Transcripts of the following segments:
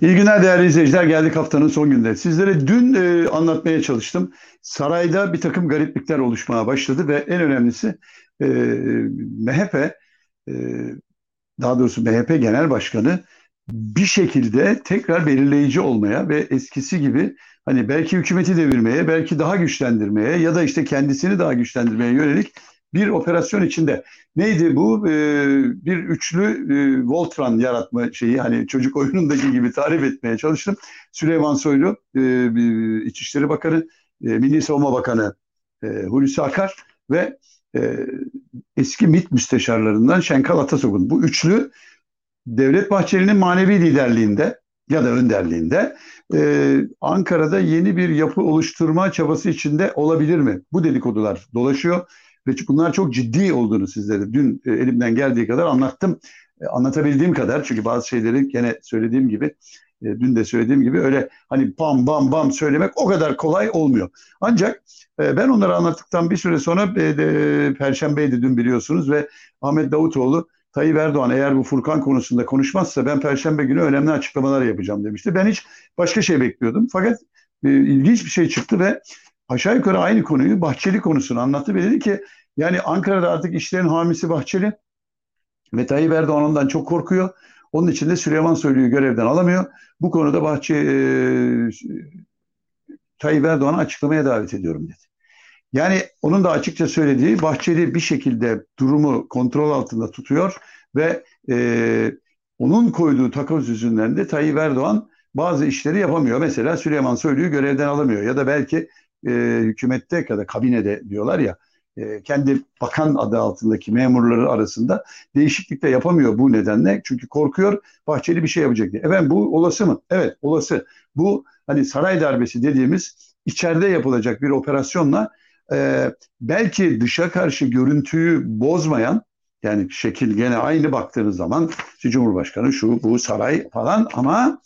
İyi günler değerli izleyiciler. Geldik haftanın son günde. Sizlere dün e, anlatmaya çalıştım. Sarayda bir takım gariplikler oluşmaya başladı ve en önemlisi e, MHP, e, daha doğrusu MHP Genel Başkanı bir şekilde tekrar belirleyici olmaya ve eskisi gibi hani belki hükümeti devirmeye, belki daha güçlendirmeye ya da işte kendisini daha güçlendirmeye yönelik bir operasyon içinde. Neydi bu? Ee, bir üçlü e, Voltran yaratma şeyi hani çocuk oyunundaki gibi tarif etmeye çalıştım. Süleyman Soylu, e, İçişleri Bakanı, e, Milli Savunma Bakanı e, Hulusi Akar ve eski MİT müsteşarlarından Şenkal Atasok'un. Bu üçlü Devlet Bahçeli'nin manevi liderliğinde ya da önderliğinde e, Ankara'da yeni bir yapı oluşturma çabası içinde olabilir mi? Bu dedikodular dolaşıyor. Ve bunlar çok ciddi olduğunu sizlere dün e, elimden geldiği kadar anlattım. E, anlatabildiğim kadar çünkü bazı şeyleri gene söylediğim gibi e, dün de söylediğim gibi öyle hani bam bam bam söylemek o kadar kolay olmuyor. Ancak e, ben onları anlattıktan bir süre sonra e, de, Perşembeydi dün biliyorsunuz ve Ahmet Davutoğlu Tayyip Erdoğan eğer bu Furkan konusunda konuşmazsa ben Perşembe günü önemli açıklamalar yapacağım demişti. Ben hiç başka şey bekliyordum. Fakat e, ilginç bir şey çıktı ve aşağı yukarı aynı konuyu Bahçeli konusunu anlattı ve dedi ki yani Ankara'da artık işlerin hamisi Bahçeli ve Tayyip Erdoğan ondan çok korkuyor. Onun için de Süleyman Soylu'yu görevden alamıyor. Bu konuda Bahçe e, Tayyip Erdoğan'ı açıklamaya davet ediyorum dedi. Yani onun da açıkça söylediği Bahçeli bir şekilde durumu kontrol altında tutuyor ve e, onun koyduğu takoz yüzünden de Tayyip Erdoğan bazı işleri yapamıyor. Mesela Süleyman Soylu'yu görevden alamıyor ya da belki e, hükümette ya da kabinede diyorlar ya e, kendi bakan adı altındaki memurları arasında değişiklik de yapamıyor bu nedenle. Çünkü korkuyor Bahçeli bir şey yapacak diye. Efendim bu olası mı? Evet olası. Bu hani saray darbesi dediğimiz içeride yapılacak bir operasyonla e, belki dışa karşı görüntüyü bozmayan yani şekil gene aynı baktığınız zaman Cumhurbaşkanı şu bu saray falan ama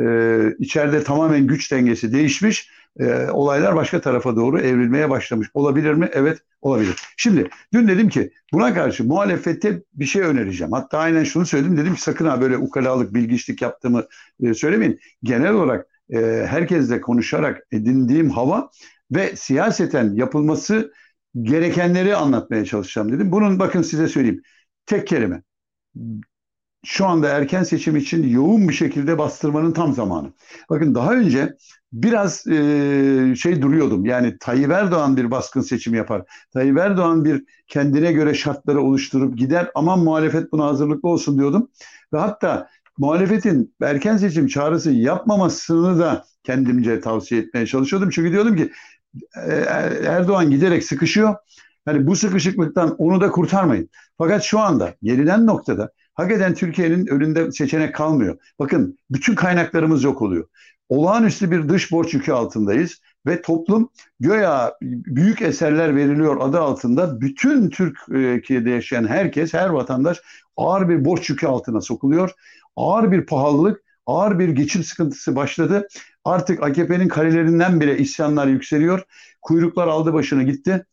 e, içeride tamamen güç dengesi değişmiş e, olaylar başka tarafa doğru evrilmeye başlamış. Olabilir mi? Evet olabilir. Şimdi dün dedim ki buna karşı muhalefette bir şey önereceğim. Hatta aynen şunu söyledim. Dedim ki sakın ha böyle ukalalık, bilgiçlik yaptığımı e, söylemeyin. Genel olarak e, herkesle konuşarak edindiğim hava ve siyaseten yapılması gerekenleri anlatmaya çalışacağım dedim. Bunun bakın size söyleyeyim. Tek kelime şu anda erken seçim için yoğun bir şekilde bastırmanın tam zamanı. Bakın daha önce biraz e, şey duruyordum. Yani Tayyip Erdoğan bir baskın seçim yapar. Tayyip Erdoğan bir kendine göre şartları oluşturup gider. Aman muhalefet buna hazırlıklı olsun diyordum. Ve hatta muhalefetin erken seçim çağrısı yapmamasını da kendimce tavsiye etmeye çalışıyordum. Çünkü diyordum ki e, Erdoğan giderek sıkışıyor. Yani bu sıkışıklıktan onu da kurtarmayın. Fakat şu anda gelinen noktada hakikaten Türkiye'nin önünde seçenek kalmıyor. Bakın bütün kaynaklarımız yok oluyor. Olağanüstü bir dış borç yükü altındayız ve toplum göya büyük eserler veriliyor adı altında bütün Türkiye'de yaşayan herkes, her vatandaş ağır bir borç yükü altına sokuluyor. Ağır bir pahalılık, ağır bir geçim sıkıntısı başladı. Artık AKP'nin karelerinden bile isyanlar yükseliyor. Kuyruklar aldı başını gitti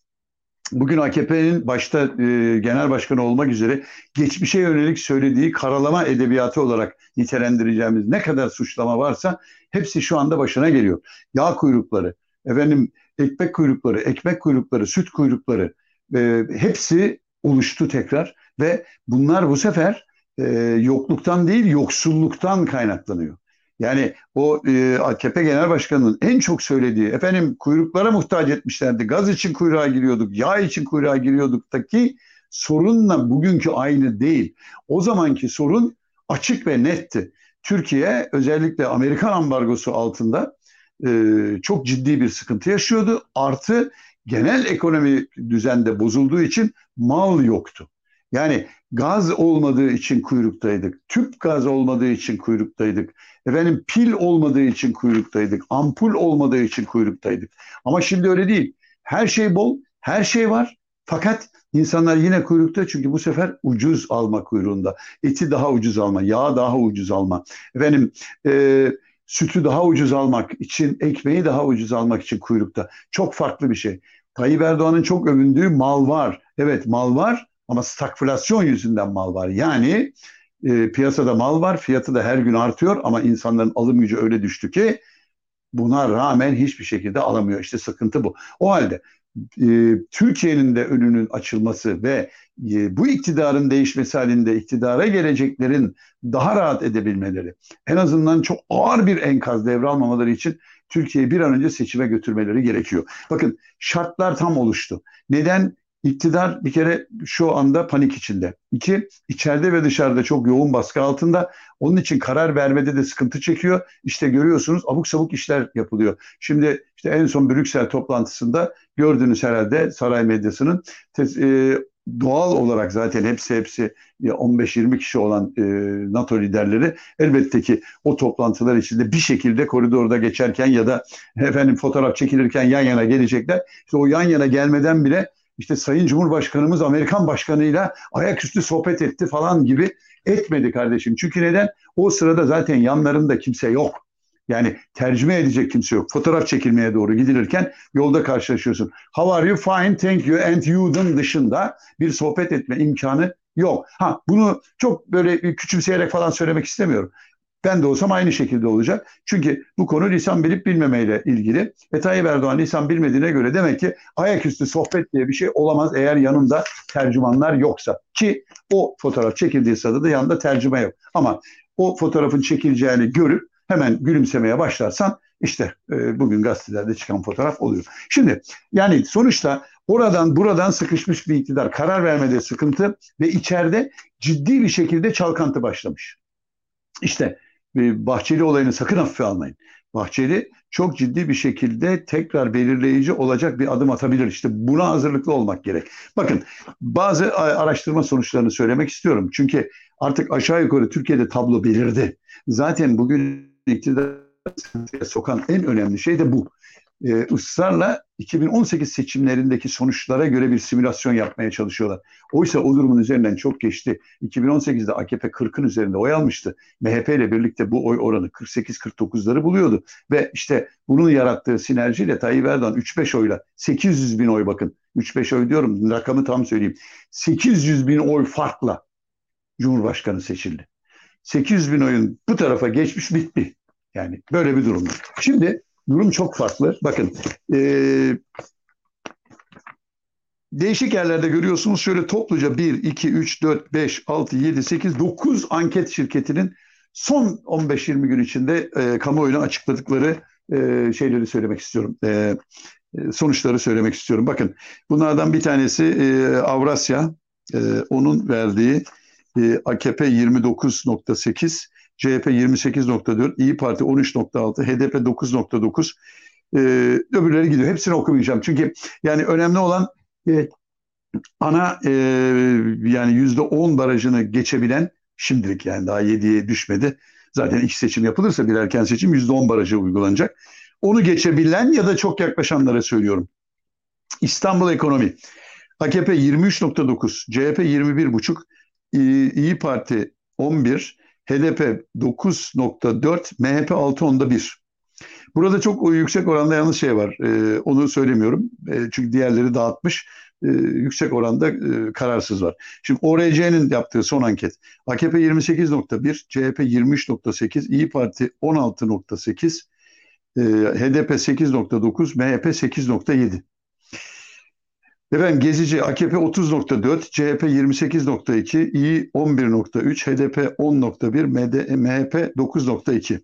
bugün AKP'nin başta e, genel başkanı olmak üzere geçmişe yönelik söylediği karalama edebiyatı olarak nitelendireceğimiz ne kadar suçlama varsa hepsi şu anda başına geliyor. Yağ kuyrukları, efendim ekmek kuyrukları, ekmek kuyrukları, süt kuyrukları e, hepsi oluştu tekrar ve bunlar bu sefer e, yokluktan değil yoksulluktan kaynaklanıyor. Yani o e, AKP Genel Başkanı'nın en çok söylediği efendim kuyruklara muhtaç etmişlerdi. Gaz için kuyruğa giriyorduk, yağ için kuyruğa giriyorduk ki sorunla bugünkü aynı değil. O zamanki sorun açık ve netti. Türkiye özellikle Amerikan ambargosu altında e, çok ciddi bir sıkıntı yaşıyordu. Artı genel ekonomi düzende bozulduğu için mal yoktu. Yani gaz olmadığı için kuyruktaydık. Tüp gaz olmadığı için kuyruktaydık. Efendim pil olmadığı için kuyruktaydık. Ampul olmadığı için kuyruktaydık. Ama şimdi öyle değil. Her şey bol, her şey var. Fakat insanlar yine kuyrukta çünkü bu sefer ucuz alma kuyruğunda. Eti daha ucuz alma, yağ daha ucuz alma. Efendim e, sütü daha ucuz almak için, ekmeği daha ucuz almak için kuyrukta. Çok farklı bir şey. Tayyip Erdoğan'ın çok övündüğü mal var. Evet mal var ama stagflasyon yüzünden mal var. Yani e, piyasada mal var, fiyatı da her gün artıyor ama insanların alım gücü öyle düştü ki buna rağmen hiçbir şekilde alamıyor. İşte sıkıntı bu. O halde e, Türkiye'nin de önünün açılması ve e, bu iktidarın değişmesi halinde iktidara geleceklerin daha rahat edebilmeleri, en azından çok ağır bir enkaz devralmamaları için Türkiye'yi bir an önce seçime götürmeleri gerekiyor. Bakın şartlar tam oluştu. Neden? İktidar bir kere şu anda panik içinde. İki, içeride ve dışarıda çok yoğun baskı altında. Onun için karar vermede de sıkıntı çekiyor. İşte görüyorsunuz abuk sabuk işler yapılıyor. Şimdi işte en son Brüksel toplantısında gördüğünüz herhalde saray medyasının e, doğal olarak zaten hepsi hepsi 15-20 kişi olan e, NATO liderleri elbette ki o toplantılar içinde bir şekilde koridorda geçerken ya da efendim fotoğraf çekilirken yan yana gelecekler. İşte o yan yana gelmeden bile işte Sayın Cumhurbaşkanımız Amerikan Başkanı'yla ayaküstü sohbet etti falan gibi etmedi kardeşim. Çünkü neden? O sırada zaten yanlarında kimse yok. Yani tercüme edecek kimse yok. Fotoğraf çekilmeye doğru gidilirken yolda karşılaşıyorsun. How are you? Fine, thank you and you'dun dışında bir sohbet etme imkanı yok. Ha bunu çok böyle küçümseyerek falan söylemek istemiyorum. Ben de olsam aynı şekilde olacak. Çünkü bu konu lisan bilip bilmemeyle ilgili. Ve Tayyip Erdoğan lisan bilmediğine göre demek ki ayaküstü sohbet diye bir şey olamaz eğer yanında tercümanlar yoksa. Ki o fotoğraf çekildiği sırada da yanında tercüme yok. Ama o fotoğrafın çekileceğini görüp hemen gülümsemeye başlarsan işte e, bugün gazetelerde çıkan fotoğraf oluyor. Şimdi yani sonuçta oradan buradan sıkışmış bir iktidar karar vermede sıkıntı ve içeride ciddi bir şekilde çalkantı başlamış. İşte e, Bahçeli olayını sakın hafife almayın. Bahçeli çok ciddi bir şekilde tekrar belirleyici olacak bir adım atabilir. İşte buna hazırlıklı olmak gerek. Bakın bazı araştırma sonuçlarını söylemek istiyorum. Çünkü artık aşağı yukarı Türkiye'de tablo belirdi. Zaten bugün iktidar sokan en önemli şey de bu. Ee, ısrarla 2018 seçimlerindeki sonuçlara göre bir simülasyon yapmaya çalışıyorlar. Oysa o durumun üzerinden çok geçti. 2018'de AKP 40'ın üzerinde oy almıştı. MHP ile birlikte bu oy oranı 48-49'ları buluyordu. Ve işte bunun yarattığı sinerjiyle Tayyip Erdoğan 3-5 oyla 800 bin oy bakın. 3-5 oy diyorum rakamı tam söyleyeyim. 800 bin oy farkla Cumhurbaşkanı seçildi. 800 bin oyun bu tarafa geçmiş bitti. Yani böyle bir durum. Şimdi durum çok farklı. Bakın e, değişik yerlerde görüyorsunuz şöyle topluca 1, 2, 3, 4, 5, 6, 7, 8, 9 anket şirketinin son 15-20 gün içinde e, kamuoyuna açıkladıkları e, şeyleri söylemek istiyorum. E, e, sonuçları söylemek istiyorum. Bakın bunlardan bir tanesi e, Avrasya. E, onun verdiği e, AKP 29.8, CHP 28.4, İyi Parti 13.6, HDP 9.9. E, öbürleri gidiyor. Hepsini okumayacağım. Çünkü yani önemli olan e, ana e, yani yüzde on barajını geçebilen şimdilik yani daha yediye düşmedi. Zaten iki seçim yapılırsa bir erken seçim yüzde on barajı uygulanacak. Onu geçebilen ya da çok yaklaşanlara söylüyorum. İstanbul ekonomi. AKP 23.9, CHP 21.5, İyi Parti 11, HDP 9.4, MHP 6.1. Burada çok yüksek oranda yalnız şey var. E, onu söylemiyorum. E, çünkü diğerleri dağıtmış. E, yüksek oranda e, kararsız var. Şimdi ORC'nin yaptığı son anket. AKP 28.1, CHP 23.8, İyi Parti 16.8, e, HDP 8.9, MHP 8.7. Efendim Gezici AKP 30.4, CHP 28.2, İyi 11.3, HDP 10.1, MHP 9.2.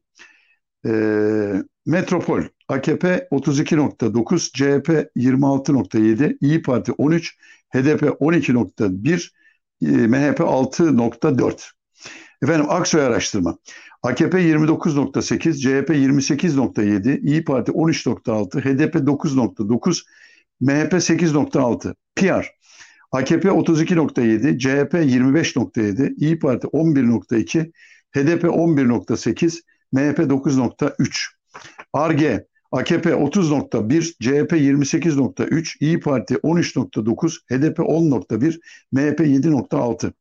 Ee, Metropol AKP 32.9, CHP 26.7, İyi Parti 13, HDP 12.1, MHP 6.4. Efendim Aksoy araştırma. AKP 29.8, CHP 28.7, İyi Parti 13.6, HDP 9.9, MHP 8.6, PR. AKP 32.7, CHP 25.7, İyi Parti 11.2, HDP 11.8, MHP 9.3. ARGE, AKP 30.1, CHP 28.3, İyi Parti 13.9, HDP 10.1, MHP 7.6.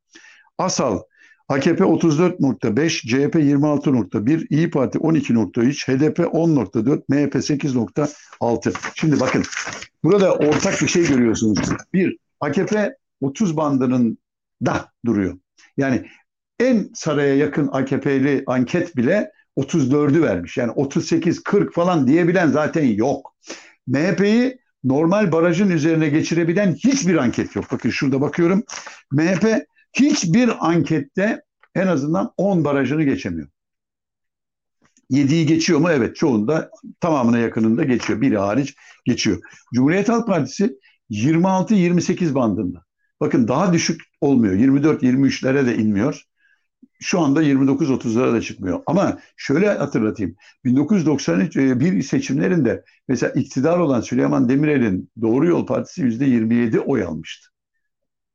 ASAL, AKP 34.5, CHP 26.1, İyi Parti 12.3, HDP 10.4, MHP 8.6. Şimdi bakın burada ortak bir şey görüyorsunuz. Bir, AKP 30 bandının da duruyor. Yani en saraya yakın AKP'li anket bile 34'ü vermiş. Yani 38, 40 falan diyebilen zaten yok. MHP'yi normal barajın üzerine geçirebilen hiçbir anket yok. Bakın şurada bakıyorum. MHP hiçbir ankette en azından 10 barajını geçemiyor. 7'yi geçiyor mu? Evet çoğunda tamamına yakınında geçiyor. Biri hariç geçiyor. Cumhuriyet Halk Partisi 26-28 bandında. Bakın daha düşük olmuyor. 24-23'lere de inmiyor. Şu anda 29-30'lara da çıkmıyor. Ama şöyle hatırlatayım. 1991 seçimlerinde mesela iktidar olan Süleyman Demirel'in Doğru Yol Partisi %27 oy almıştı.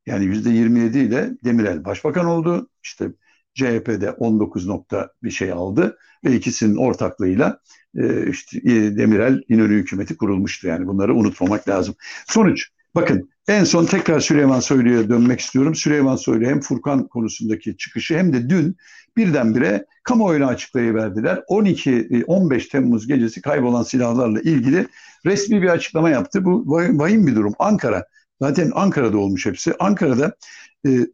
Yani %27 ile Demirel başbakan oldu. İşte CHP'de 19 nokta bir şey aldı ve ikisinin ortaklığıyla e, işte e, Demirel İnönü hükümeti kurulmuştu. Yani bunları unutmamak lazım. Sonuç bakın en son tekrar Süleyman Soylu'ya dönmek istiyorum. Süleyman Soylu hem Furkan konusundaki çıkışı hem de dün birdenbire kamuoyuna açıklayıverdiler. 12-15 e, Temmuz gecesi kaybolan silahlarla ilgili resmi bir açıklama yaptı. Bu vahim bir durum. Ankara zaten Ankara'da olmuş hepsi. Ankara'da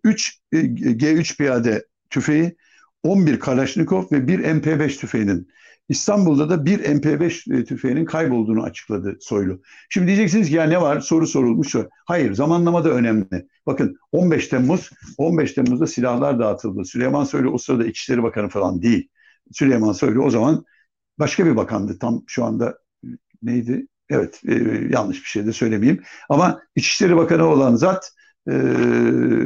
3 e, G3 piyade tüfeği, 11 Kalaşnikov ve 1 MP5 tüfeğinin İstanbul'da da bir MP5 e, tüfeğinin kaybolduğunu açıkladı Soylu. Şimdi diyeceksiniz ki ya ne var soru sorulmuş. Hayır zamanlama da önemli. Bakın 15 Temmuz 15 Temmuz'da silahlar dağıtıldı. Süleyman Soylu o sırada İçişleri Bakanı falan değil. Süleyman Soylu o zaman başka bir bakandı. Tam şu anda neydi? Evet e, yanlış bir şey de söylemeyeyim. Ama İçişleri Bakanı olan zat e,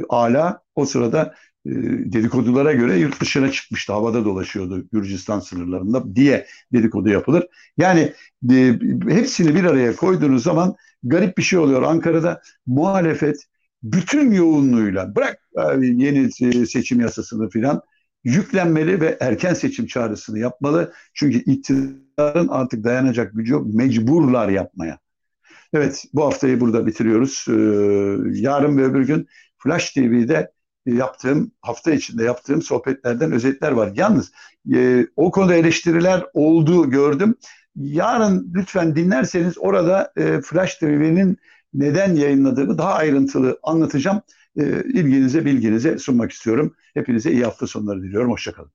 Ala o sırada e, dedikodulara göre yurt dışına çıkmıştı. Havada dolaşıyordu Gürcistan sınırlarında diye dedikodu yapılır. Yani e, hepsini bir araya koyduğunuz zaman garip bir şey oluyor. Ankara'da muhalefet bütün yoğunluğuyla bırak yeni seçim yasasını filan yüklenmeli ve erken seçim çağrısını yapmalı. Çünkü iktidarın artık dayanacak gücü. Mecburlar yapmaya. Evet bu haftayı burada bitiriyoruz. Ee, yarın ve öbür gün Flash TV'de yaptığım hafta içinde yaptığım sohbetlerden özetler var. Yalnız e, o konuda eleştiriler oldu gördüm. Yarın lütfen dinlerseniz orada e, Flash TV'nin neden yayınladığımı daha ayrıntılı anlatacağım. E, ilginize bilginize sunmak istiyorum. Hepinize iyi hafta sonları diliyorum. Hoşçakalın.